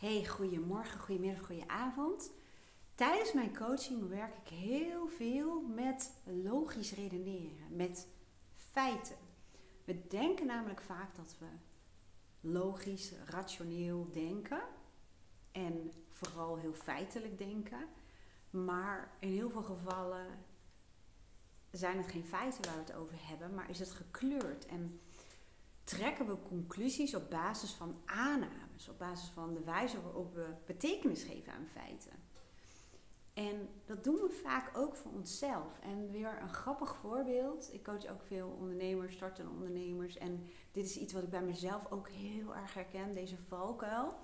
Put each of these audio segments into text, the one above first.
Hey, goedemorgen, goedemiddag, goedenavond. Tijdens mijn coaching werk ik heel veel met logisch redeneren, met feiten. We denken namelijk vaak dat we logisch, rationeel denken en vooral heel feitelijk denken. Maar in heel veel gevallen zijn het geen feiten waar we het over hebben, maar is het gekleurd. En trekken we conclusies op basis van aannames, op basis van de wijze waarop we betekenis geven aan feiten. En dat doen we vaak ook voor onszelf. En weer een grappig voorbeeld. Ik coach ook veel ondernemers, startende ondernemers. En dit is iets wat ik bij mezelf ook heel erg herken, deze valkuil.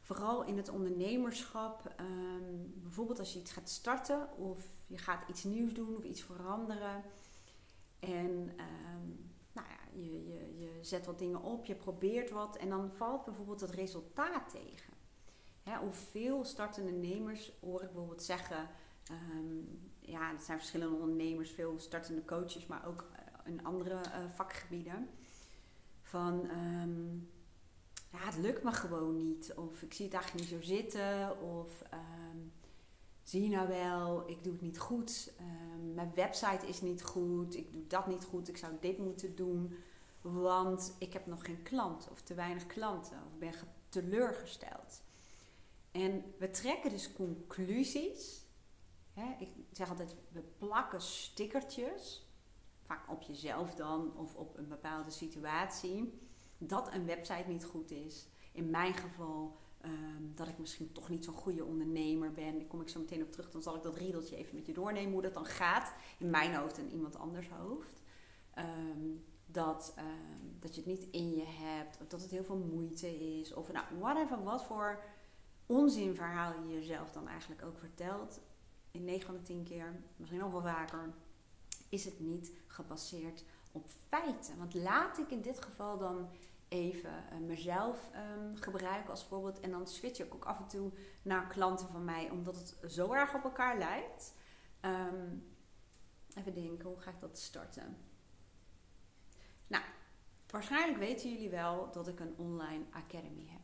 Vooral in het ondernemerschap. Ehm, bijvoorbeeld als je iets gaat starten of je gaat iets nieuws doen of iets veranderen. En ehm, je, je, je zet wat dingen op, je probeert wat en dan valt bijvoorbeeld het resultaat tegen. Hè, hoeveel startende ondernemers hoor ik bijvoorbeeld zeggen, um, ja, het zijn verschillende ondernemers, veel startende coaches, maar ook eh, in andere uh, vakgebieden. Van um, ja, het lukt me gewoon niet, of ik zie het eigenlijk niet zo zitten, of um, zie je nou wel, ik doe het niet goed, mijn website is niet goed, ik doe dat niet goed, ik zou dit moeten doen, want ik heb nog geen klant of te weinig klanten of ben teleurgesteld. En we trekken dus conclusies. Hè? Ik zeg altijd, we plakken stickertjes, vaak op jezelf dan of op een bepaalde situatie, dat een website niet goed is. In mijn geval um, dat ik misschien toch niet zo'n goede ondernemer ben. Daar kom ik zo meteen op terug. Dan zal ik dat riedeltje even met je doornemen hoe dat dan gaat. In mijn hoofd en iemand anders hoofd. Um, dat, um, dat je het niet in je hebt. Of dat het heel veel moeite is. Of nou, whatever, wat voor onzinverhaal je jezelf dan eigenlijk ook vertelt. In 9 van de 10 keer, misschien nog wel vaker, is het niet gebaseerd op feiten. Want laat ik in dit geval dan even uh, mezelf um, gebruiken als voorbeeld. En dan switch ik ook af en toe naar klanten van mij, omdat het zo erg op elkaar lijkt. Um, even denken, hoe ga ik dat starten? Nou, waarschijnlijk weten jullie wel dat ik een online academy heb.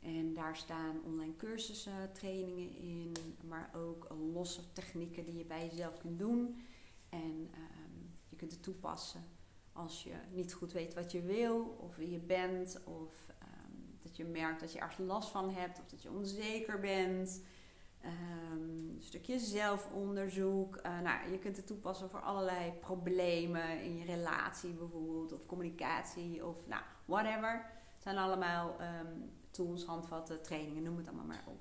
En daar staan online cursussen, trainingen in, maar ook losse technieken die je bij jezelf kunt doen. En um, je kunt het toepassen als je niet goed weet wat je wil of wie je bent of um, dat je merkt dat je ergens last van hebt of dat je onzeker bent. Een stukje zelfonderzoek. Uh, nou, je kunt het toepassen voor allerlei problemen in je relatie bijvoorbeeld of communicatie of nou, whatever. Het zijn allemaal um, tools, handvatten, trainingen, noem het allemaal maar op.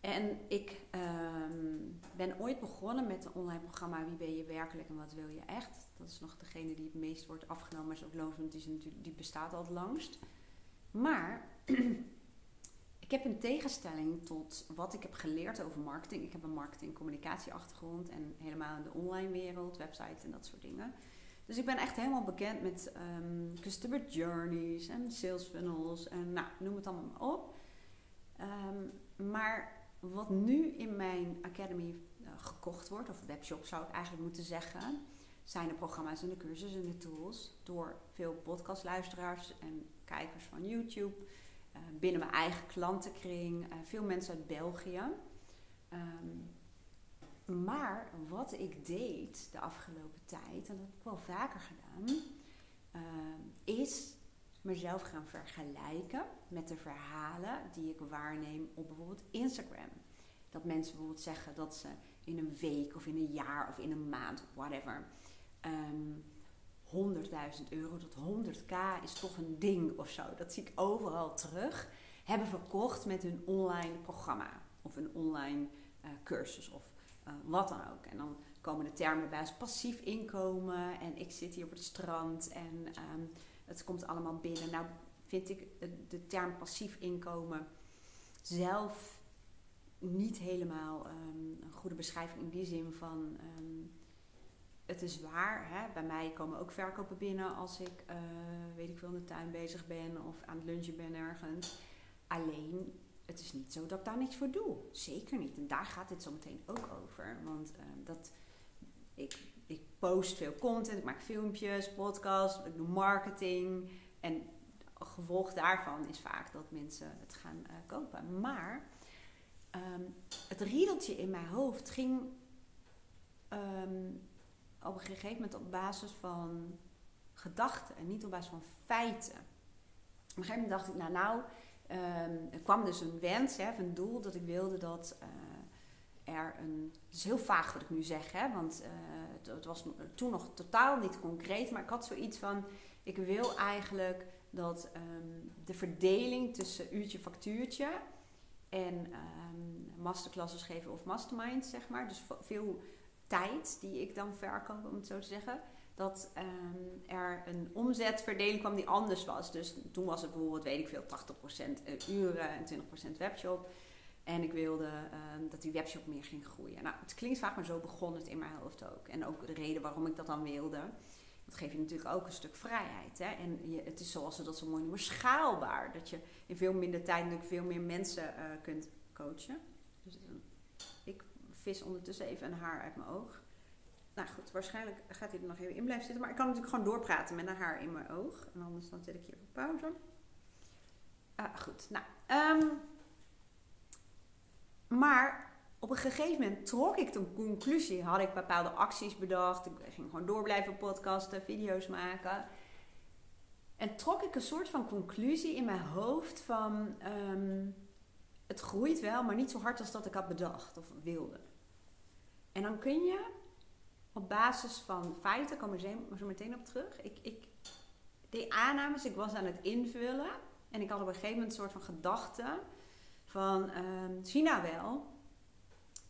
En ik um, ben ooit begonnen met een online programma Wie ben je werkelijk en wat wil je echt. Dat is nog degene die het meest wordt afgenomen, maar is ook want die, is die bestaat al het langst. Maar ik heb een tegenstelling tot wat ik heb geleerd over marketing. Ik heb een marketing-communicatieachtergrond en helemaal in de online wereld, websites en dat soort dingen. Dus ik ben echt helemaal bekend met um, customer journeys en sales funnels en nou, noem het allemaal maar op. Um, maar wat nu in mijn academy uh, gekocht wordt, of webshop zou ik eigenlijk moeten zeggen, zijn de programma's en de cursussen en de tools door veel podcastluisteraars en kijkers van YouTube, binnen mijn eigen klantenkring, uh, veel mensen uit België. Um, maar wat ik deed de afgelopen tijd, en dat heb ik wel vaker gedaan, uh, is mezelf gaan vergelijken met de verhalen die ik waarneem op bijvoorbeeld Instagram. Dat mensen bijvoorbeeld zeggen dat ze in een week of in een jaar of in een maand, whatever, um, 100.000 euro tot 100k is toch een ding of zo. Dat zie ik overal terug. Hebben verkocht met hun online programma of een online uh, cursus of uh, wat dan ook. En dan komen de termen bij als passief inkomen en ik zit hier op het strand en um, het komt allemaal binnen. Nou vind ik de term passief inkomen zelf niet helemaal um, een goede beschrijving in die zin van um, het is waar. Hè? Bij mij komen ook verkopen binnen als ik, uh, weet ik veel, in de tuin bezig ben of aan het lunchen ben ergens. Alleen, het is niet zo dat ik daar niets voor doe. Zeker niet. En daar gaat dit zo meteen ook over. Want uh, dat, ik, ik post veel content, ik maak filmpjes, podcasts, ik doe marketing. En gevolg daarvan is vaak dat mensen het gaan uh, kopen. Maar ehm, het riedeltje in mijn hoofd ging ehm, op een gegeven moment op basis van gedachten en niet op basis van feiten. Op een gegeven moment dacht ik, nou, nou um, er kwam dus een wens, hè, een doel dat ik wilde dat uh, er een. Het is heel vaag wat ik nu zeg, hè, want uh, het, was toen nog totaal niet concreet, maar ik had zoiets van: ik wil eigenlijk dat um, de verdeling tussen uurtje factuurtje en um, masterclasses geven of masterminds, zeg maar, dus veel tijd die ik dan verkoop, om het zo te zeggen dat um, er een omzetverdeling kwam die anders was. Dus toen was het bijvoorbeeld, weet ik veel, 80% eh, uren en 20% webshop. En ik wilde um, dat die webshop meer ging groeien. Nou, het klinkt vaak, maar zo begon het in mijn hoofd ook. En ook de reden waarom ik dat dan wilde. Dat geeft je natuurlijk ook een stuk vrijheid. Hè? En je, het is zoals ze dat zo mooi noemen, schaalbaar. Dat je in veel minder tijd natuurlijk veel meer mensen uh, kunt coachen. Dus vis ondertussen even een haar uit mijn oog. Nou goed, waarschijnlijk gaat hij er nog even in blijven zitten. Maar ik kan natuurlijk gewoon doorpraten met een haar in mijn oog. En anders dan zet ik hier op pauze. Uh, goed, nou. Um, maar op een gegeven moment trok ik de conclusie. Had ik bepaalde acties bedacht. Ik ging gewoon door blijven podcasten, video's maken. En trok ik een soort van conclusie in mijn hoofd van... Um, het groeit wel, maar niet zo hard als dat ik had bedacht of wilde. En dan kun je op basis van feiten, kom ik zo meteen op terug. Ik, ik deed aannames, ik was aan het invullen. En ik had op een gegeven moment een soort van gedachte van, um, nou wel,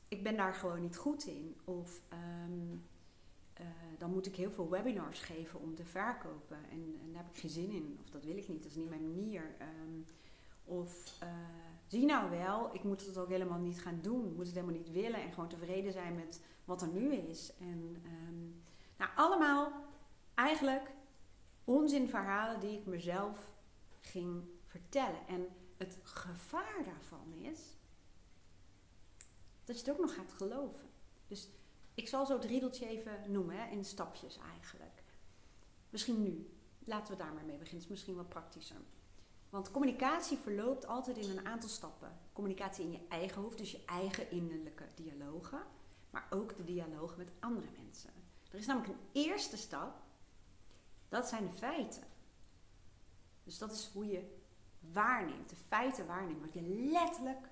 ik ben daar gewoon niet goed in. Of um, uh, dan moet ik heel veel webinars geven om te verkopen. En, daar heb ik geen zin in. Of dat wil ik niet, dat is niet mijn manier. Um, of uh, zie nou wel, ik moet het ook helemaal niet gaan doen. Moet het helemaal niet willen en gewoon tevreden zijn met wat er nu is. En um, nou, allemaal eigenlijk onzinverhalen die ik mezelf ging vertellen. En het gevaar daarvan is dat je het ook nog gaat geloven. Dus ik zal zo het riedeltje even noemen, hè, in stapjes eigenlijk. Misschien nu. Laten we daar maar mee beginnen. Het is misschien wat praktischer. Want communicatie verloopt altijd in een aantal stappen. Communicatie in je eigen hoofd, dus je eigen innerlijke dialogen maar ook de dialoog met andere mensen. Er is namelijk een eerste stap, dat zijn de feiten. Dus dat is hoe je waarneemt, de feiten waarneemt, wat je letterlijk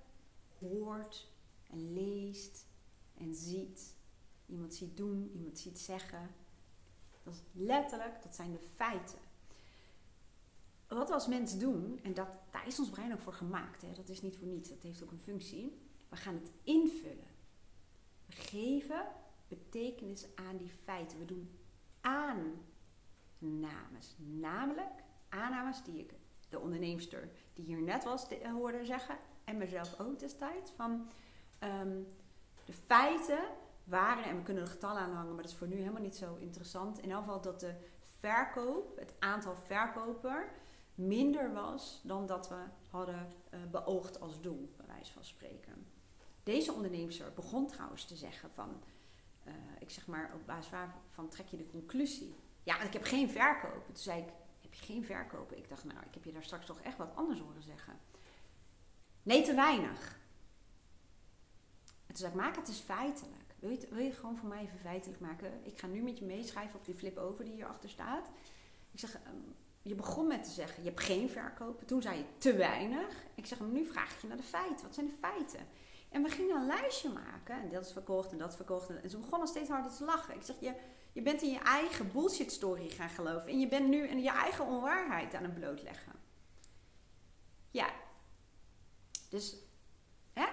hoort en leest en ziet. Iemand ziet doen, iemand ziet zeggen. Dat is letterlijk, dat zijn de feiten. Wat we als mens doen, en dat, daar is ons brein ook voor gemaakt, hè, dat is niet voor niets, dat heeft ook een functie. We gaan het invullen. We geven betekenis aan die feiten. We doen aannames. Namelijk aannames die ik, de onderneemster die hier net was, de, hoorde zeggen. En mezelf ook destijds. Van um, de feiten waren, en we kunnen er getallen aan hangen, maar dat is voor nu helemaal niet zo interessant. In elk geval dat de verkoop, het aantal verkoper, minder was dan dat we hadden uh, beoogd als doel, bij wijze van spreken. Deze ondernemer begon trouwens te zeggen van, uh, ik zeg maar op basis waarvan trek je de conclusie? Ja, ik heb geen verkoop. Toen zei ik, heb je geen verkopen? Ik dacht, nou, ik heb je daar straks toch echt wat anders horen zeggen. Nee, te weinig. En toen zei ik, maak het eens feitelijk. Wil je, wil je gewoon voor mij even feitelijk maken? Ik ga nu met je meeschrijven op die flip over die hierachter staat. Ik zeg, um, je begon met te zeggen, je hebt geen verkopen. Toen zei je te weinig. Ik zeg, nu vraag ik je naar de feiten. Wat zijn de feiten? En we gingen een lijstje maken. En dat is verkocht en dat verkocht. En ze begonnen steeds harder te lachen. Ik zeg, je, je bent in je eigen bullshit story gaan geloven. En je bent nu in je eigen onwaarheid aan het blootleggen. Ja. Dus, hè?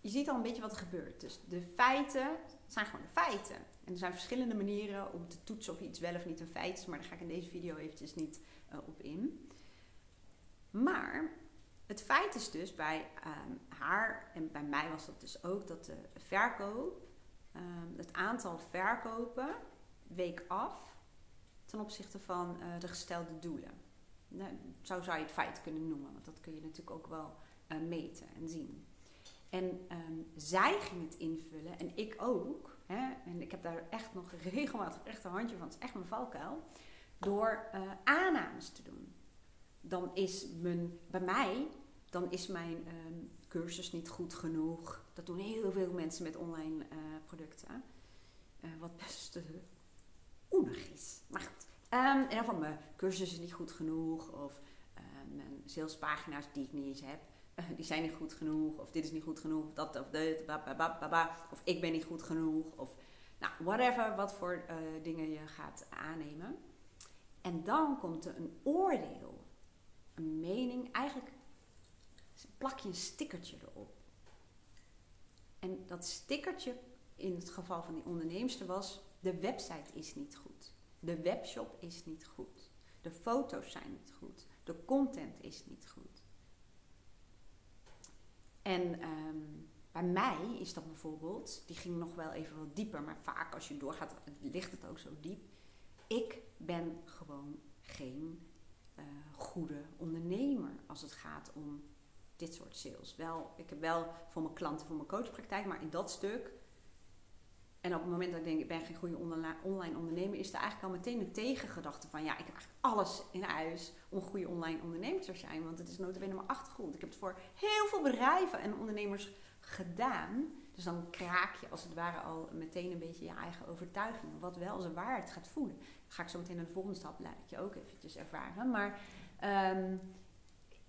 Je ziet al een beetje wat er gebeurt. Dus de feiten zijn gewoon de feiten. En er zijn verschillende manieren om te toetsen of iets wel of niet een feit is. Maar daar ga ik in deze video eventjes niet uh, op in. Maar het feit is dus bij um, haar en bij mij was dat dus ook dat de verkoop, um, het aantal verkopen week af ten opzichte van uh, de gestelde doelen. Nou, zo zou je het feit kunnen noemen, want dat kun je natuurlijk ook wel uh, meten en zien. En um, zij ging het invullen en ik ook. Hè, en ik heb daar echt nog regelmatig echt een handje van, het is echt mijn valkuil. Door uh, aannames te doen dan is mijn, bij mij, dan is mijn ehm, cursus niet goed genoeg. Dat doen heel veel mensen met online eh, producten. Uh, wat best oenig is. Maar goed. En dan van mijn cursus is niet goed genoeg. Of mijn salespagina's die ik niet eens heb. Die zijn niet goed genoeg. Of dit is niet goed genoeg. Dat of dit. Of ik ben niet goed genoeg. Of nou, whatever. Wat voor dingen je gaat aannemen. En dan komt er een oordeel. Een mening. Eigenlijk plak je een stickertje erop. En dat stickertje in het geval van die onderneemster was: de website is niet goed. De webshop is niet goed. De foto's zijn niet goed. De content is niet goed. En ehm, bij mij is dat bijvoorbeeld, die ging nog wel even wat dieper, maar vaak als je doorgaat, ligt het ook zo diep. Ik ben gewoon geen uh, goede ondernemer als het gaat om dit soort sales. Wel, ik heb wel voor mijn klanten, voor mijn coachpraktijk, maar in dat stuk. En op het moment dat ik denk, ik ben geen goede online ondernemer, is er eigenlijk al meteen een tegengedachte van, ja, ik heb eigenlijk alles in huis om goede online ondernemer te zijn. Want het is notabene mijn achtergrond. Ik heb het voor heel veel bedrijven en ondernemers gedaan. Dus dan kraak je als het ware al meteen een beetje je eigen overtuiging. Wat wel een waarheid gaat voelen. Ga ik zo meteen naar de volgende stap, laat ik je ook eventjes ervaren. Maar um,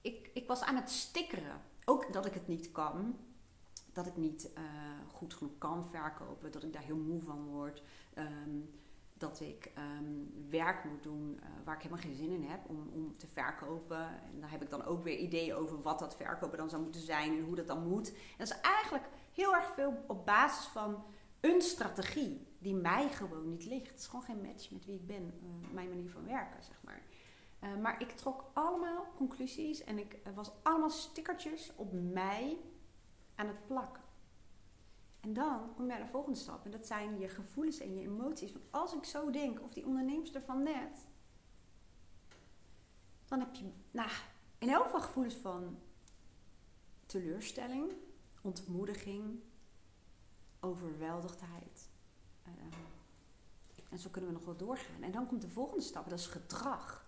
ik, ik was aan het stikkeren. Ook dat ik het niet kan. Dat ik niet uh, goed genoeg kan verkopen. Dat ik daar heel moe van word. Um, dat ik um, werk moet doen uh, waar ik helemaal geen zin in heb om, om te verkopen. En daar heb ik dan ook weer ideeën over wat dat verkopen dan zou moeten zijn en hoe dat dan moet. En dat is eigenlijk heel erg veel op basis van een strategie die mij gewoon niet ligt. Het is gewoon geen match met wie ik ben, uh, mijn manier van werken, zeg maar. Maar ik trok allemaal conclusies en ik was allemaal stickertjes op mij aan het plakken. En dan kom je naar de volgende stap en dat zijn je gevoelens en je emoties. Want als ik zo denk, of die onderneemster van net, dan heb je nou, in elk geval gevoelens van teleurstelling, ontmoediging, overweldigdheid. Uh, en zo kunnen we nog wel doorgaan. En dan komt de volgende stap, dat is gedrag.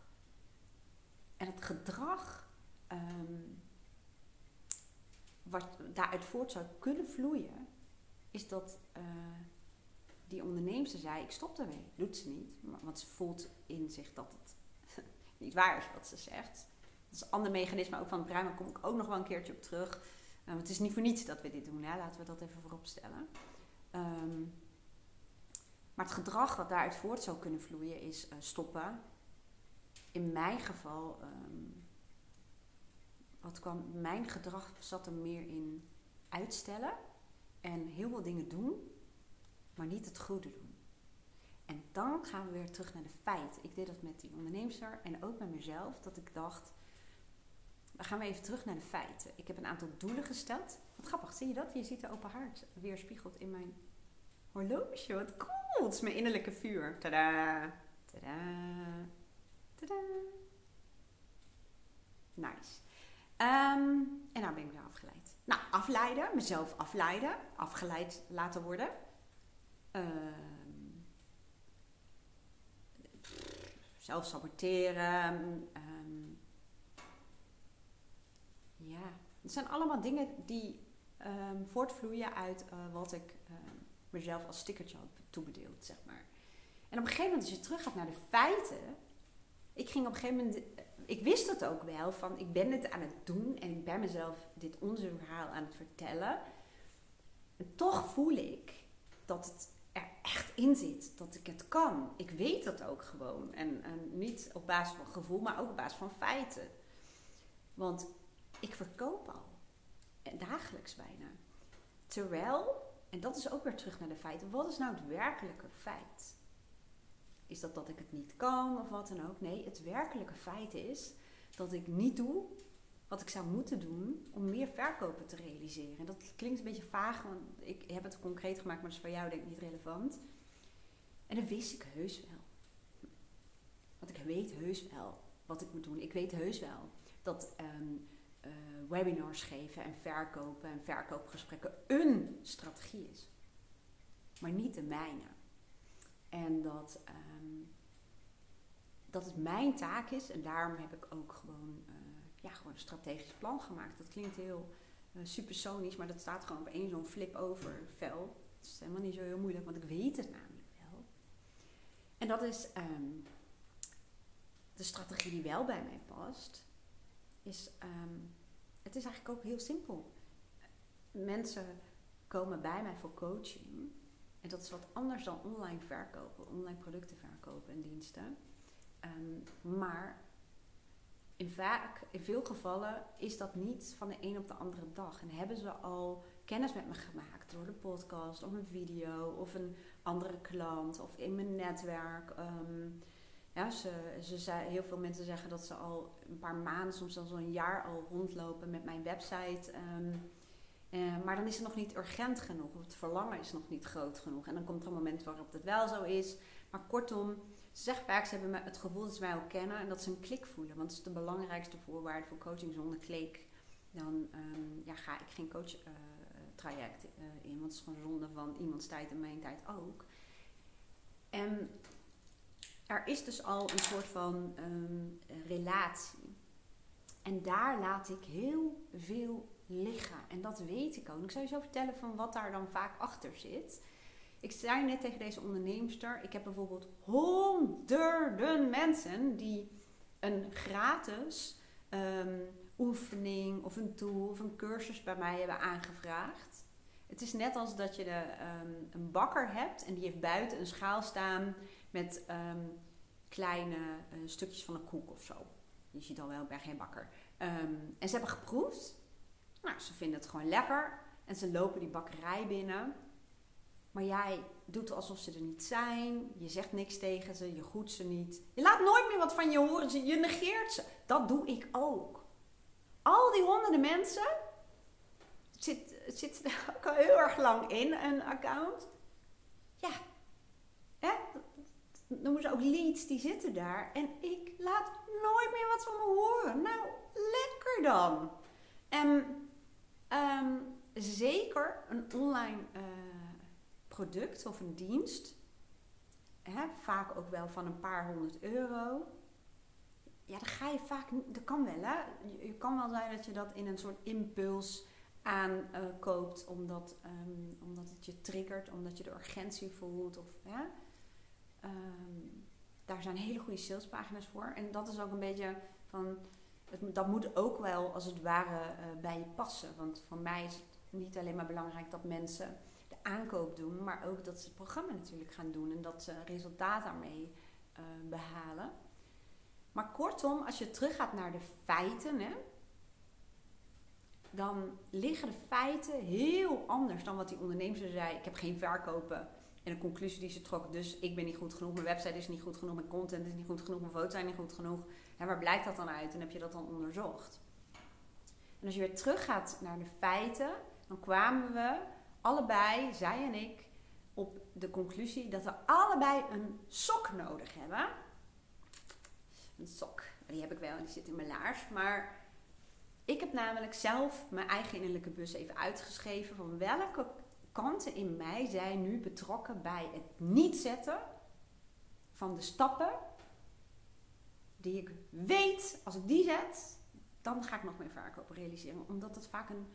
En het gedrag um, wat daaruit voort zou kunnen vloeien, is dat uh, die onderneemster zei: Ik stop daarmee. Doet ze niet, want ze voelt in zich dat het niet waar is wat ze zegt. Dat is een ander mechanisme ook van het brein, daar kom ik ook nog wel een keertje op terug. Uh, het is niet voor niets dat we dit doen, hè? laten we dat even voorop stellen. Um, maar het gedrag wat daaruit voort zou kunnen vloeien is uh, stoppen, in mijn geval, um, wat kwam, mijn gedrag zat er meer in uitstellen en heel veel dingen doen, maar niet het goede doen. En dan gaan we weer terug naar de feiten. Ik deed dat met die onderneemster en ook met mezelf, dat ik dacht, dan gaan we even terug naar de feiten. Ik heb een aantal doelen gesteld. Wat grappig, zie je dat? Je ziet de open haard weerspiegeld in mijn horloge. Wat cool! Het is mijn innerlijke vuur. Tada! Tada! Tadaa. Nice. Um, en nou ben ik weer afgeleid. Nou, afleiden, mezelf afleiden, afgeleid laten worden. Um, zelf saboteren. Um, ja, het zijn allemaal dingen die voortvloeien uit uh, wat ik mezelf als stickertje had toebedeeld, zeg maar. En op een gegeven moment, als je terug gaat naar de feiten, ik ging op een gegeven moment, ik wist het ook wel, van ik ben het aan het doen en ik ben mezelf dit onzinverhaal aan het vertellen. En toch voel ik dat het er echt in zit, dat ik het kan. Ik weet dat ook gewoon. En, en niet op basis van gevoel, maar ook op basis van feiten. Want ik verkoop al. Dagelijks bijna. Terwijl, en dat is ook weer terug naar de feiten, wat is nou het werkelijke feit? Is dat dat ik het niet kan of wat dan ook? Nee, het werkelijke feit is dat ik niet doe wat ik zou moeten doen om meer verkopen te realiseren. En dat klinkt een beetje vaag, want ik heb het concreet gemaakt, maar dat is voor jou denk ik niet relevant. En dat wist ik heus wel. Want ik weet heus wel wat ik moet doen. Ik weet heus wel dat um, uh, webinars geven en verkopen en verkoopgesprekken een strategie is. Maar niet de mijne. En dat um, dat het mijn taak is. En daarom heb ik ook gewoon, uh, ja, gewoon een strategisch plan gemaakt. Dat klinkt heel uh, supersonisch, maar dat staat gewoon op één zo'n flip-over vel. Het is helemaal niet zo heel moeilijk, want ik weet het namelijk wel. En dat is um, de strategie die wel bij mij past. Is, um, het is eigenlijk ook heel simpel. Mensen komen bij mij voor coaching. En dat is wat anders dan online verkopen, online producten verkopen en diensten. Um, maar in, vaak, in veel gevallen is dat niet van de een op de andere dag. En hebben ze al kennis met me gemaakt door de podcast of een video of een andere klant of in mijn netwerk. Um, ja, ze, ze zei, heel veel mensen zeggen dat ze al een paar maanden, soms zelfs al een jaar al rondlopen met mijn website. Um, uh, maar dan is het nog niet urgent genoeg, of het verlangen is nog niet groot genoeg. En dan komt er een moment waarop het wel zo is. Maar kortom, ze zeggen vaak, ze hebben het gevoel dat ze mij ook kennen en dat ze een klik voelen. Want dat is de belangrijkste voorwaarde voor coaching. Zonder klik, dan um, ja, ga ik geen coach uh, traject uh, in. Want het is gewoon zonde van iemands tijd en mijn tijd ook. En er is dus al een soort van um, relatie. En daar laat ik heel veel liggen. En dat weet ik ook. Ik zou je zo vertellen van wat daar dan vaak achter zit. Ik zei net tegen deze onderneemster, ik heb bijvoorbeeld honderden mensen die een gratis um, oefening of een tool of een cursus bij mij hebben aangevraagd. Het is net als dat je de, um, een bakker hebt en die heeft buiten een schaal staan met um, kleine uh, stukjes van een koek of zo. Je ziet al wel, ben geen bakker. en ze hebben geproefd. Nou, ze vinden het gewoon lekker. En ze lopen die bakkerij binnen. Maar jij doet alsof ze er niet zijn. Je zegt niks tegen ze. Je groet ze niet. Je laat nooit meer wat van je horen. Je negeert ze. Dat doe ik ook. Al die honderden mensen. Het zit, het zit er ook al heel erg lang in, een account. Ja. Hè? Noemen ze ook leads, die zitten daar. En ik laat nooit meer wat van me horen. Nou, lekker dan. En um, zeker een online... Uh, product of een dienst, hè, vaak ook wel van een paar honderd euro, ja, dan ga je vaak, dat kan wel hè. Je, kan wel zijn dat je dat in een soort impuls aankoopt, uh, omdat, um, omdat het je triggert, omdat je de urgentie voelt. Of. Um, daar zijn hele goede salespagina's voor. En dat is ook een beetje van, dat moet ook wel als het ware uh, bij je passen. Want voor mij is het niet alleen maar belangrijk dat mensen aankoop doen, maar ook dat ze het programma natuurlijk gaan doen en dat ze resultaat daarmee uh, behalen. Maar kortom, als je teruggaat naar de feiten, hè, dan liggen de feiten heel anders dan wat die ondernemer zei. Ik heb geen verkopen. En de conclusie die ze trok, dus ik ben niet goed genoeg, mijn website is niet goed genoeg, mijn content is niet goed genoeg, mijn foto's zijn niet goed genoeg. En waar blijkt dat dan uit? En heb je dat dan onderzocht? En als je weer teruggaat naar de feiten, dan kwamen we allebei, zij en ik, op de conclusie dat we allebei een sok nodig hebben. Een sok, die heb ik wel en die zit in mijn laars. Maar ik heb namelijk zelf mijn eigen innerlijke bus even uitgeschreven van welke kanten in mij zijn nu betrokken bij het niet zetten van de stappen die ik weet, als ik die zet, dan ga ik nog meer verkopen realiseren. Omdat dat vaak een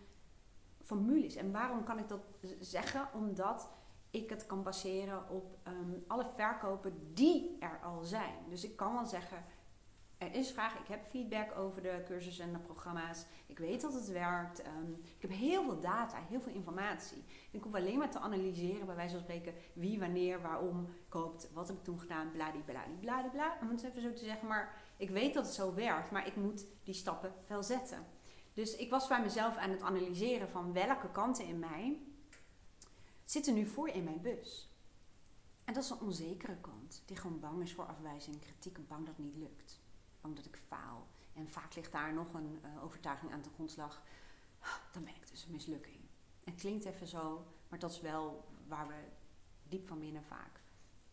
formules. En waarom kan ik dat zeggen? Omdat ik het kan baseren op um, alle verkopen die er al zijn. Dus ik kan wel zeggen, er is vraag, ik heb feedback over de cursussen en de programma's. Ik weet dat het werkt. Um, ik heb heel veel data, heel veel informatie. Ik hoef alleen maar te analyseren, bij wijze van spreken, wie, wanneer, waarom koopt, wat heb ik toen gedaan, bladibladibladibla. Om het even zo te zeggen, maar ik weet dat het zo werkt, maar ik moet die stappen wel zetten. Dus ik was bij mezelf aan het analyseren van welke kanten in mij zitten nu voor in mijn bus. En dat is een onzekere kant, die gewoon bang is voor afwijzing, kritiek en bang dat het niet lukt. Bang dat ik faal. En vaak ligt daar nog een uh, overtuiging aan de grondslag. Dan ben ik dus een mislukking. Het klinkt even zo, maar dat is wel waar we diep van binnen vaak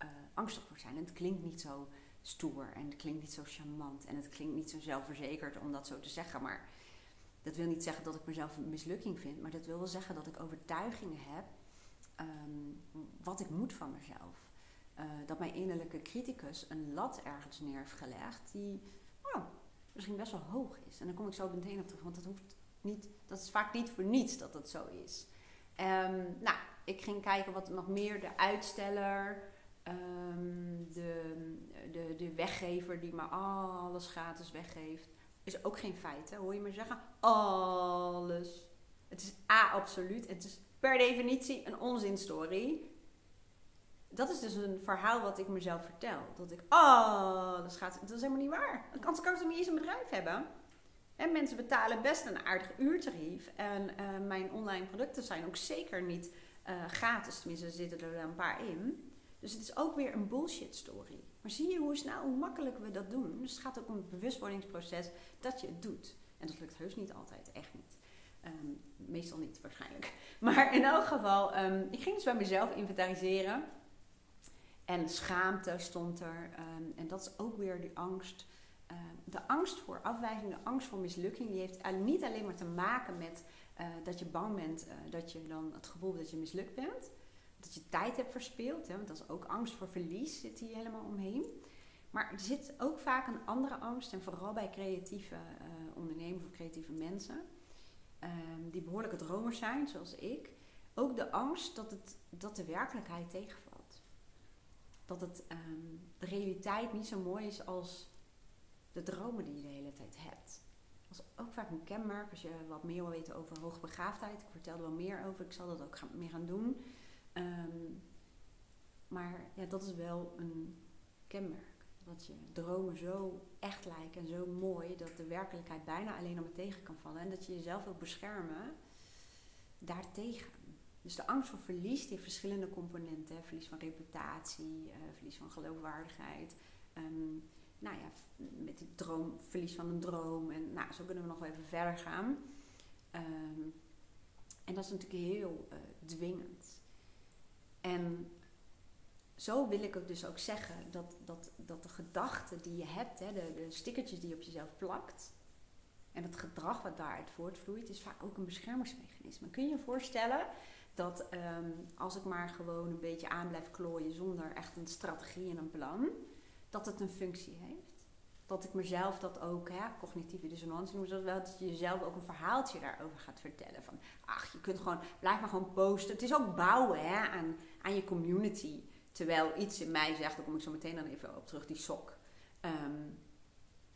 uh, angstig voor zijn. En het klinkt niet zo stoer en het klinkt niet zo charmant en het klinkt niet zo zelfverzekerd om dat zo te zeggen. Maar dat wil niet zeggen dat ik mezelf een mislukking vind, maar dat wil wel zeggen dat ik overtuigingen heb um, wat ik moet van mezelf. Eh, dat mijn innerlijke criticus een lat ergens neer heeft gelegd die oh, misschien best wel hoog is. En dan kom ik zo meteen op terug, want dat hoeft niet, dat is vaak niet voor niets dat dat zo is. Um, nou, ik ging kijken wat nog meer de uitsteller, um, de, de, de weggever die maar alles gratis weggeeft, is ook geen feit. Hè? Hoor je me zeggen? Alles. Het is A, absoluut. Het is per definitie een onzinstory. Dat is dus een verhaal wat ik mezelf vertel. Dat ik alles gaat. Dat is helemaal niet waar. Dan kan ze niet eens een bedrijf hebben. En mensen betalen best een aardig uurtarief. En uh, mijn online producten zijn ook zeker niet uh, gratis. Tenminste, zitten er een paar in. Dus het is ook weer een bullshit story. Maar zie je hoe snel, hoe makkelijk we dat doen? Dus het gaat ook om het bewustwordingsproces dat je het doet. En dat lukt heus niet altijd, echt niet. Um, meestal niet waarschijnlijk. Maar in elk geval, um, ik ging dus bij mezelf inventariseren. En schaamte stond er. Um, en dat is ook weer die angst. de angst voor afwijzing, de angst voor mislukking, die heeft niet alleen maar te maken met uh, dat je bang bent uh, dat je dan het gevoel dat je mislukt bent. Dat je tijd hebt verspeeld. Hè, want dat is ook angst voor verlies, zit hier helemaal omheen. Maar er zit ook vaak een andere angst, en vooral bij creatieve uh, ondernemers of creatieve mensen um, die behoorlijke dromers zijn, zoals ik, ook de angst dat, het, dat de werkelijkheid tegenvalt. Dat het, um, de realiteit niet zo mooi is als de dromen die je de hele tijd hebt. Dat is ook vaak een kenmerk als je wat meer wil weten over hoogbegaafdheid. Ik vertelde wel meer over, ik zal dat ook meer gaan doen. Um, maar ja, dat is wel een kenmerk dat je dromen zo echt lijken en zo mooi dat de werkelijkheid bijna alleen om het tegen kan vallen. En dat je jezelf wil beschermen daartegen. Dus de angst voor verlies, die verschillende componenten. Verlies van reputatie, uh, verlies van geloofwaardigheid. Um, nou ja, met die droom, verlies van een droom. En nou, zo kunnen we nog wel even verder gaan. Um, en dat is natuurlijk heel uh, dwingend. En zo wil ik het dus ook zeggen dat, dat, dat de gedachten die je hebt, hè, de, de stickertjes die je op jezelf plakt, en het gedrag wat daaruit voortvloeit, is vaak ook een beschermingsmechanisme. Kun je je voorstellen dat um, als ik maar gewoon een beetje aan blijf klooien zonder echt een strategie en een plan, dat het een functie heeft? Dat ik mezelf dat ook, hè, cognitieve dissonantie noemen ze dat wel, dat je jezelf ook een verhaaltje daarover gaat vertellen. Van, ach, je kunt gewoon, blijf maar gewoon posten. Het is ook bouwen hè, aan, aan je community. Terwijl iets in mij zegt, daar kom ik zo meteen dan even op terug, die sok. Um,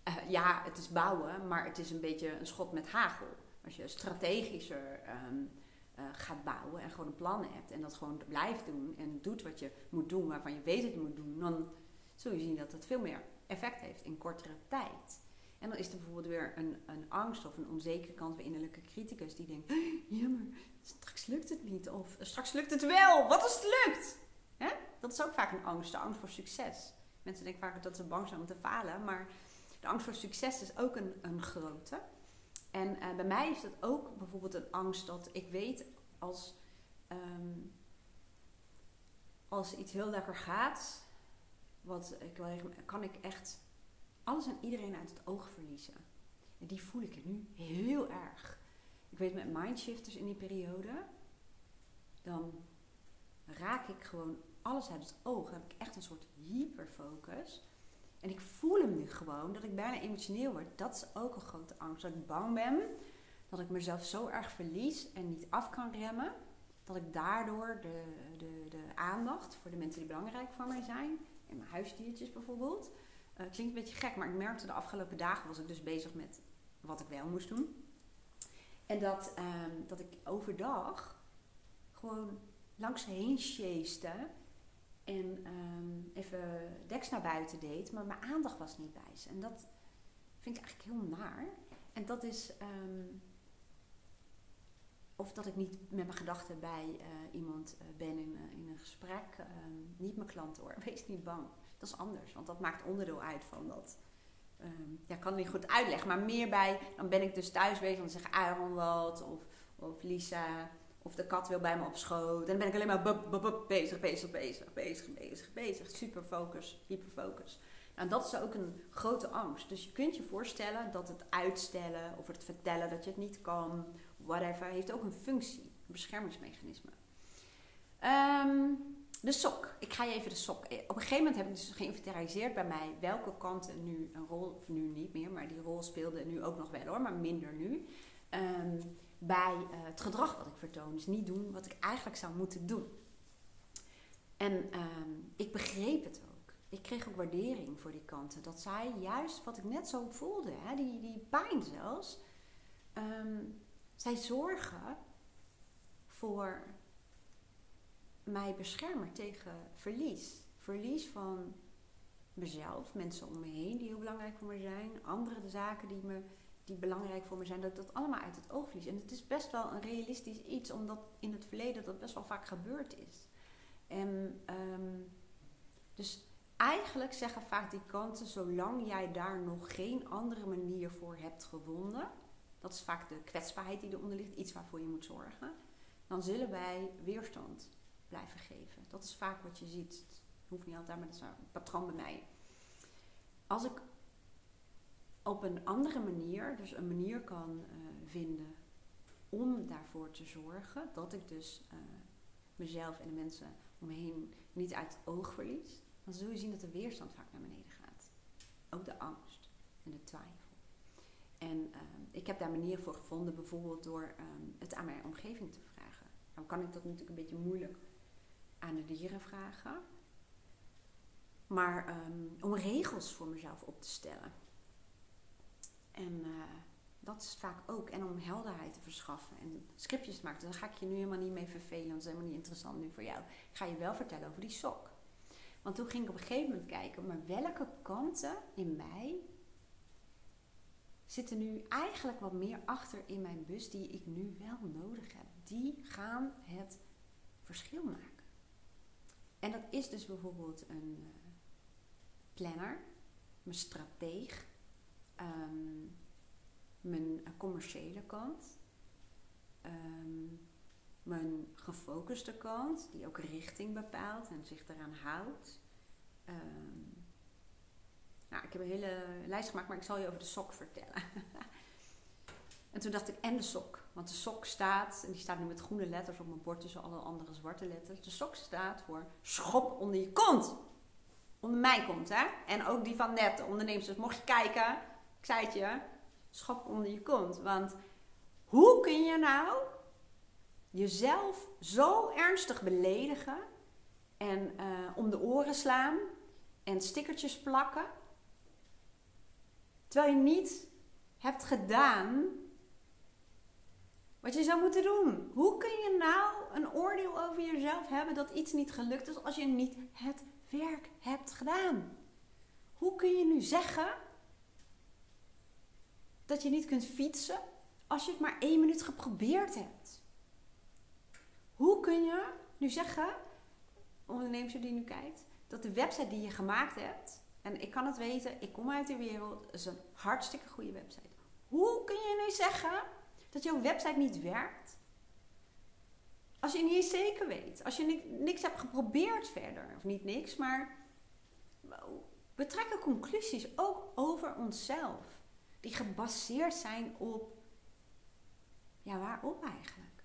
uh, ja, het is bouwen, maar het is een beetje een schot met hagel. Als je strategischer um, uh, gaat bouwen en gewoon een plan hebt en dat gewoon blijft doen en doet wat je moet doen, waarvan je weet dat je moet doen, dan zul je zien dat het veel meer effect heeft in kortere tijd. En dan is er bijvoorbeeld weer een, een angst of een onzekere kant bij innerlijke criticus die denkt: ja, maar straks lukt het niet. Of straks lukt het wel. Wat als het lukt? Hè? Dat is ook vaak een angst, de angst voor succes. Mensen denken vaak dat ze bang zijn om te falen, maar de angst voor succes is ook een, een grote. En uh, bij mij is dat ook bijvoorbeeld een angst dat ik weet als, um, als iets heel lekker gaat, wat ik, kan ik echt alles en iedereen uit het oog verliezen. En die voel ik nu heel erg. Ik weet met mindshifters in die periode, dan raak ik gewoon alles uit het oog. heb ik echt een soort hyperfocus. En ik voel hem nu gewoon, dat ik bijna emotioneel word. Dat is ook een grote angst. Dat ik bang ben dat ik mezelf zo erg verlies en niet af kan remmen. Dat ik daardoor de, de, de aandacht voor de mensen die belangrijk voor mij zijn, en mijn huisdiertjes bijvoorbeeld. Uh, klinkt een beetje gek, maar ik merkte de afgelopen dagen was ik dus bezig met wat ik wel moest doen. En dat, um, dat ik overdag gewoon langs heen chaste en um, even deks naar buiten deed, maar mijn aandacht was niet bij ze. En dat vind ik eigenlijk heel naar. En dat is. Um, of dat ik niet met mijn gedachten bij uh, iemand uh, ben in, uh, in, een gesprek. Um, niet mijn klant hoor. Wees niet bang. Dat is anders, want dat maakt onderdeel uit van dat. Ja, ik kan het niet goed uitleggen, maar meer bij. Dan ben ik dus thuis bezig en dan zeg Aaron wat, of, of Lisa. Of de kat wil bij me op schoot. En dan ben ik alleen maar bup, bup, bezig, bezig, bezig, bezig, bezig, bezig. Super focus, hyperfocus. Nou, dat is ook een grote angst. Dus je kunt je voorstellen dat het uitstellen of het vertellen dat je het niet kan, whatever, heeft ook een functie, een beschermingsmechanisme. Um, de sok. Ik ga je even de sok. Eh, op een gegeven moment heb ik dus geïnventariseerd bij mij welke kanten nu een rol, of nu niet meer, maar die rol speelde nu ook nog wel hoor, maar minder nu. Ehm, bij uh, het gedrag wat ik vertoon. Dus niet doen wat ik eigenlijk zou moeten doen. En ehm, ik begreep het ook. Ik kreeg ook waardering voor die kanten. Dat zij juist wat ik net zo voelde, hè, die, die pijn zelfs. Ehm, zij zorgen voor mij beschermen tegen verlies. Verlies van mezelf, mensen om me heen die heel belangrijk voor me zijn, andere zaken die, me, die belangrijk voor me zijn, dat ik dat allemaal uit het oog verlies. En het is best wel een realistisch iets, omdat in het verleden dat best wel vaak gebeurd is. En ehm, dus eigenlijk zeggen vaak die kanten, zolang jij daar nog geen andere manier voor hebt gevonden, dat is vaak de kwetsbaarheid die eronder ligt, iets waarvoor je moet zorgen, dan zullen wij weerstand blijven geven. Dat is vaak wat je ziet. Het hoeft niet altijd, maar dat is een patroon bij mij. Als ik op een andere manier, dus een manier kan uh, vinden om daarvoor te zorgen dat ik dus uh, mezelf en de mensen om me heen niet uit het oog verlies, dan zul je zien dat de weerstand vaak naar beneden gaat. Ook de angst en de twijfel. En uh, ik heb daar manieren voor gevonden, bijvoorbeeld door het aan mijn omgeving te vragen. Dan kan ik dat natuurlijk een beetje moeilijk aan de dieren vragen. Maar um, om regels voor mezelf op te stellen. En uh, dat is vaak ook. En om helderheid te verschaffen en scriptjes te maken. Dus daar ga ik je nu helemaal niet mee vervelen, want dat is helemaal niet interessant nu voor jou. Ik ga je wel vertellen over die sok. Want toen ging ik op een gegeven moment kijken, maar welke kanten in mij zitten nu eigenlijk wat meer achter in mijn bus die ik nu wel nodig heb. Die gaan het verschil maken. En dat is dus bijvoorbeeld een uh, planner, mijn strateeg, um, mijn commerciële kant, um, mijn gefocuste kant, die ook richting bepaalt en zich eraan houdt. Um, nou, ik heb een hele lijst gemaakt, maar ik zal je over de sok vertellen. en toen dacht ik, en de sok. Want de sok staat, en die staat nu met groene letters op mijn bord tussen alle andere zwarte letters. De sok staat voor schop onder je kont. Onder mijn kont, hè? En ook die van net, de ondernemers. Dus mocht je kijken, ik zei het je, schop onder je kont. Want hoe kun je nou jezelf zo ernstig beledigen en uh, om de oren slaan en stickertjes plakken, terwijl je niet hebt gedaan wat je zou moeten doen. Hoe kun je nou een oordeel over jezelf hebben dat iets niet gelukt is als je niet het werk hebt gedaan? Hoe kun je nu zeggen dat je niet kunt fietsen als je het maar één minuut geprobeerd hebt? Hoe kun je nu zeggen, ondernemer die nu kijkt, dat de website die je gemaakt hebt, en ik kan het weten, ik kom uit de wereld, is een hartstikke goede website. Hoe kun je nu zeggen dat jouw website niet werkt? Als je niet eens zeker weet. Als je niks hebt geprobeerd verder. Of niet niks, maar we trekken conclusies ook over onszelf. Die gebaseerd zijn op, ja waarop eigenlijk?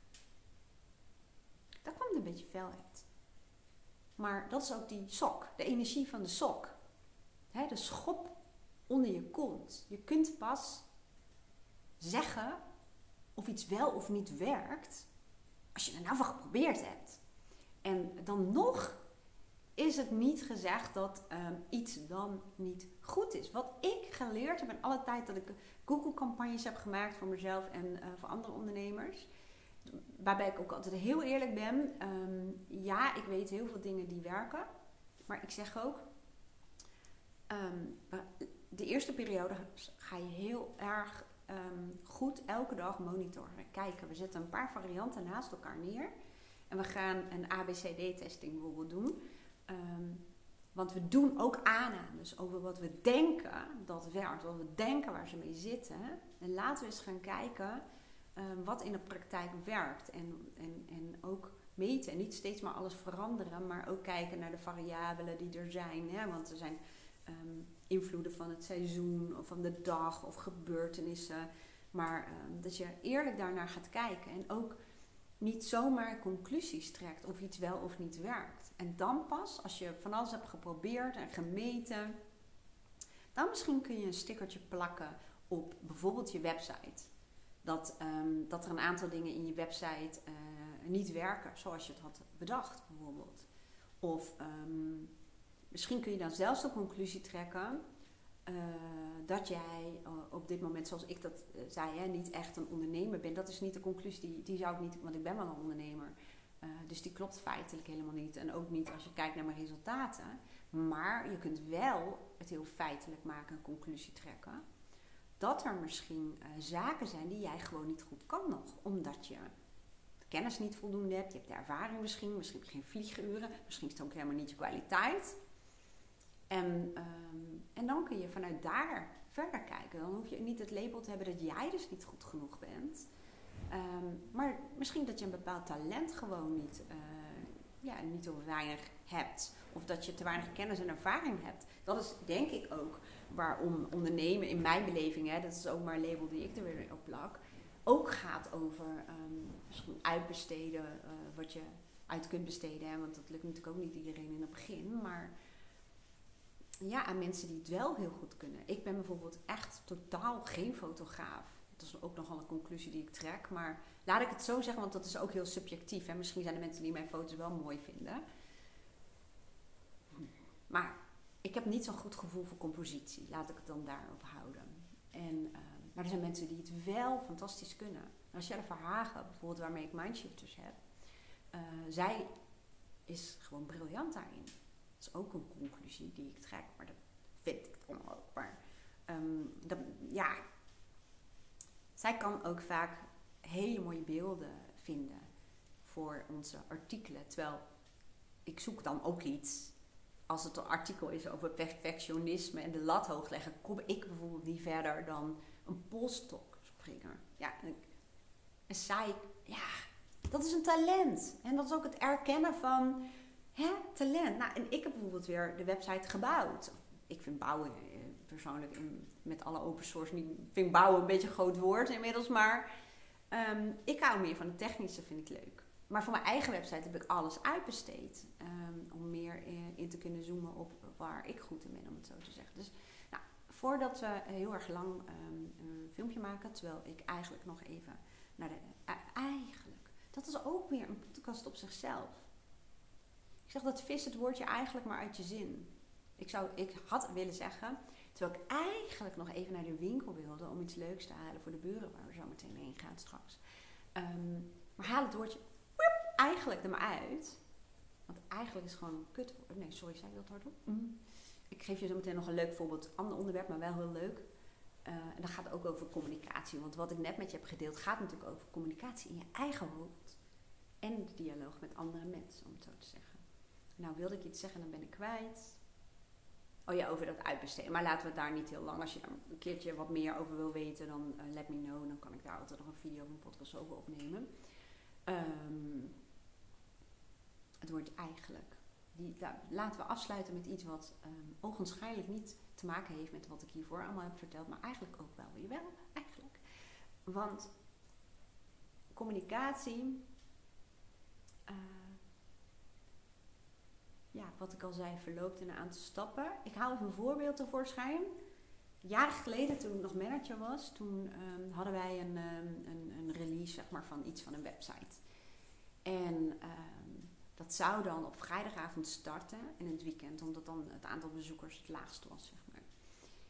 Daar kwam een beetje fel uit. Maar dat is ook die sok, de energie van de sok. de schop onder je kont. Je kunt pas zeggen of iets wel of niet werkt, als je er nou van geprobeerd hebt. En dan nog is het niet gezegd dat ehm, iets dan niet goed is. Wat ik geleerd heb in alle tijd dat ik Google-campagnes heb gemaakt voor mezelf en uh, voor andere ondernemers. Waarbij ik ook altijd heel eerlijk ben. Ehm, ja, ik weet heel veel dingen die werken. Maar ik zeg ook, ehm, de eerste periode ga je heel erg goed elke dag monitoren. Kijken, we zetten een paar varianten naast elkaar neer. En we gaan een ABCD-testing bijvoorbeeld doen. Ehm, want we doen ook aannames over wat we denken dat werkt. Wat we denken waar ze mee zitten. En laten we eens gaan kijken um, wat in de praktijk werkt. En, en, en ook meten. En niet steeds maar alles veranderen. Maar ook kijken naar de variabelen die er zijn. Hè? Want er zijn um, invloeden van het seizoen of van de dag of gebeurtenissen. Maar dat je eerlijk daarnaar gaat kijken. En ook niet zomaar conclusies trekt of iets wel of niet werkt. En dan pas, als je van alles hebt geprobeerd en gemeten, dan misschien kun je een stickertje plakken op bijvoorbeeld je website. Dat, ehm, dat er een aantal dingen in je website uh, niet werken zoals je het had bedacht, bijvoorbeeld. Of ehm, misschien kun je dan zelfs de conclusie trekken uh, dat jij uh, op dit moment, zoals ik dat zei, hè, niet echt een ondernemer bent. Dat is niet de conclusie, die, die zou ik niet, want ik ben wel een ondernemer. Dus die klopt feitelijk helemaal niet. En ook niet als je kijkt naar mijn resultaten. Maar je kunt wel het heel feitelijk maken, een conclusie trekken. Dat er misschien zaken zijn die jij gewoon niet goed kan nog. Omdat je kennis niet voldoende hebt, je hebt de ervaring misschien, misschien geen vlieguren, misschien is het ook helemaal niet je kwaliteit. En, um, en dan kun je vanuit daar verder kijken. Dan hoef je niet het label te hebben dat jij dus niet goed genoeg bent. Um, maar misschien dat je een bepaald talent gewoon niet, uh, ja, niet of weinig hebt. Of dat je te weinig kennis en ervaring hebt. Dat is denk ik ook waarom ondernemen in mijn beleving, hè, dat is ook maar een label die ik er weer op plak, ook gaat over um, misschien uitbesteden uh, wat je uit kunt besteden. Hè, want dat lukt natuurlijk ook niet iedereen in het begin. Maar ja, aan mensen die het wel heel goed kunnen. Ik ben bijvoorbeeld echt totaal geen fotograaf. Dat is ook nogal een conclusie die ik trek. Maar laat ik het zo zeggen, want dat is ook heel subjectief. En misschien zijn er mensen die mijn foto's wel mooi vinden. Maar ik heb niet zo'n goed gevoel voor compositie. Laat ik het dan daarop houden. En, uh, maar er zijn mensen die het wel fantastisch kunnen. Michelle Verhagen, bijvoorbeeld, waarmee ik Mindshifters heb. Uh, zij is gewoon briljant daarin is ook een conclusie die ik trek, maar dat vind ik dan. Maar dat, ja, zij kan ook vaak hele mooie beelden vinden voor onze artikelen. Terwijl ik zoek dan ook iets. Als het een artikel is over perfectionisme en de lat hoog leggen, kom ik bijvoorbeeld niet verder dan een polstokspringer. Ja, en, zij, ja, dat is een talent. En dat is ook het erkennen van hè, talent. Nou, en ik heb bijvoorbeeld weer de website gebouwd. Ik vind bouwen persoonlijk met alle open source niet. vind bouwen een beetje een groot woord inmiddels, maar um, ik hou meer van het technische, vind ik leuk. Maar voor mijn eigen website heb ik alles uitbesteed. Um, om meer in, in, te kunnen zoomen op waar ik goed in ben, om het zo te zeggen. Dus nou, voordat we heel erg lang um, een filmpje maken, terwijl ik eigenlijk nog even naar de. Uh, eigenlijk, dat is ook weer een podcast op zichzelf zeg dat vis het woordje eigenlijk maar uit je zin. Ik, zou, ik had willen zeggen, terwijl ik eigenlijk nog even naar de winkel wilde om iets leuks te halen voor de buren, waar we zo meteen heen gaan straks. Um, maar haal het woordje eigenlijk er maar uit. Want eigenlijk is het gewoon een kut. Nee, sorry, zei ik dat hardop? Mm. Ik geef je zo meteen nog een leuk voorbeeld. Ander onderwerp, maar wel heel leuk. Uh, en dat gaat ook over communicatie. Want wat ik net met je heb gedeeld, gaat natuurlijk over communicatie in je eigen hoofd. En de dialoog met andere mensen, om het zo te zeggen. Nou, wilde ik iets zeggen, dan ben ik kwijt. Oh over dat uitbesteden. Maar laten we het daar niet heel lang. Als je daar een keertje wat meer over wil weten, dan uh, let me know. Dan kan ik daar altijd nog een video of een podcast over opnemen. Um, het wordt eigenlijk. Die, laten we afsluiten met iets wat um, ogenschijnlijk niet te maken heeft met wat ik hiervoor allemaal heb verteld. Maar eigenlijk ook wel weer wel, eigenlijk. Want communicatie. Ja, wat ik al zei, verloopt in een aantal stappen. Ik haal even een voorbeeld tevoorschijn. Jaren geleden, toen ik nog manager was, toen um, hadden wij een, um, een, een, release zeg maar, van iets van een website. En um, dat zou dan op vrijdagavond starten in het weekend, omdat dan het aantal bezoekers het laagst was. Zeg maar.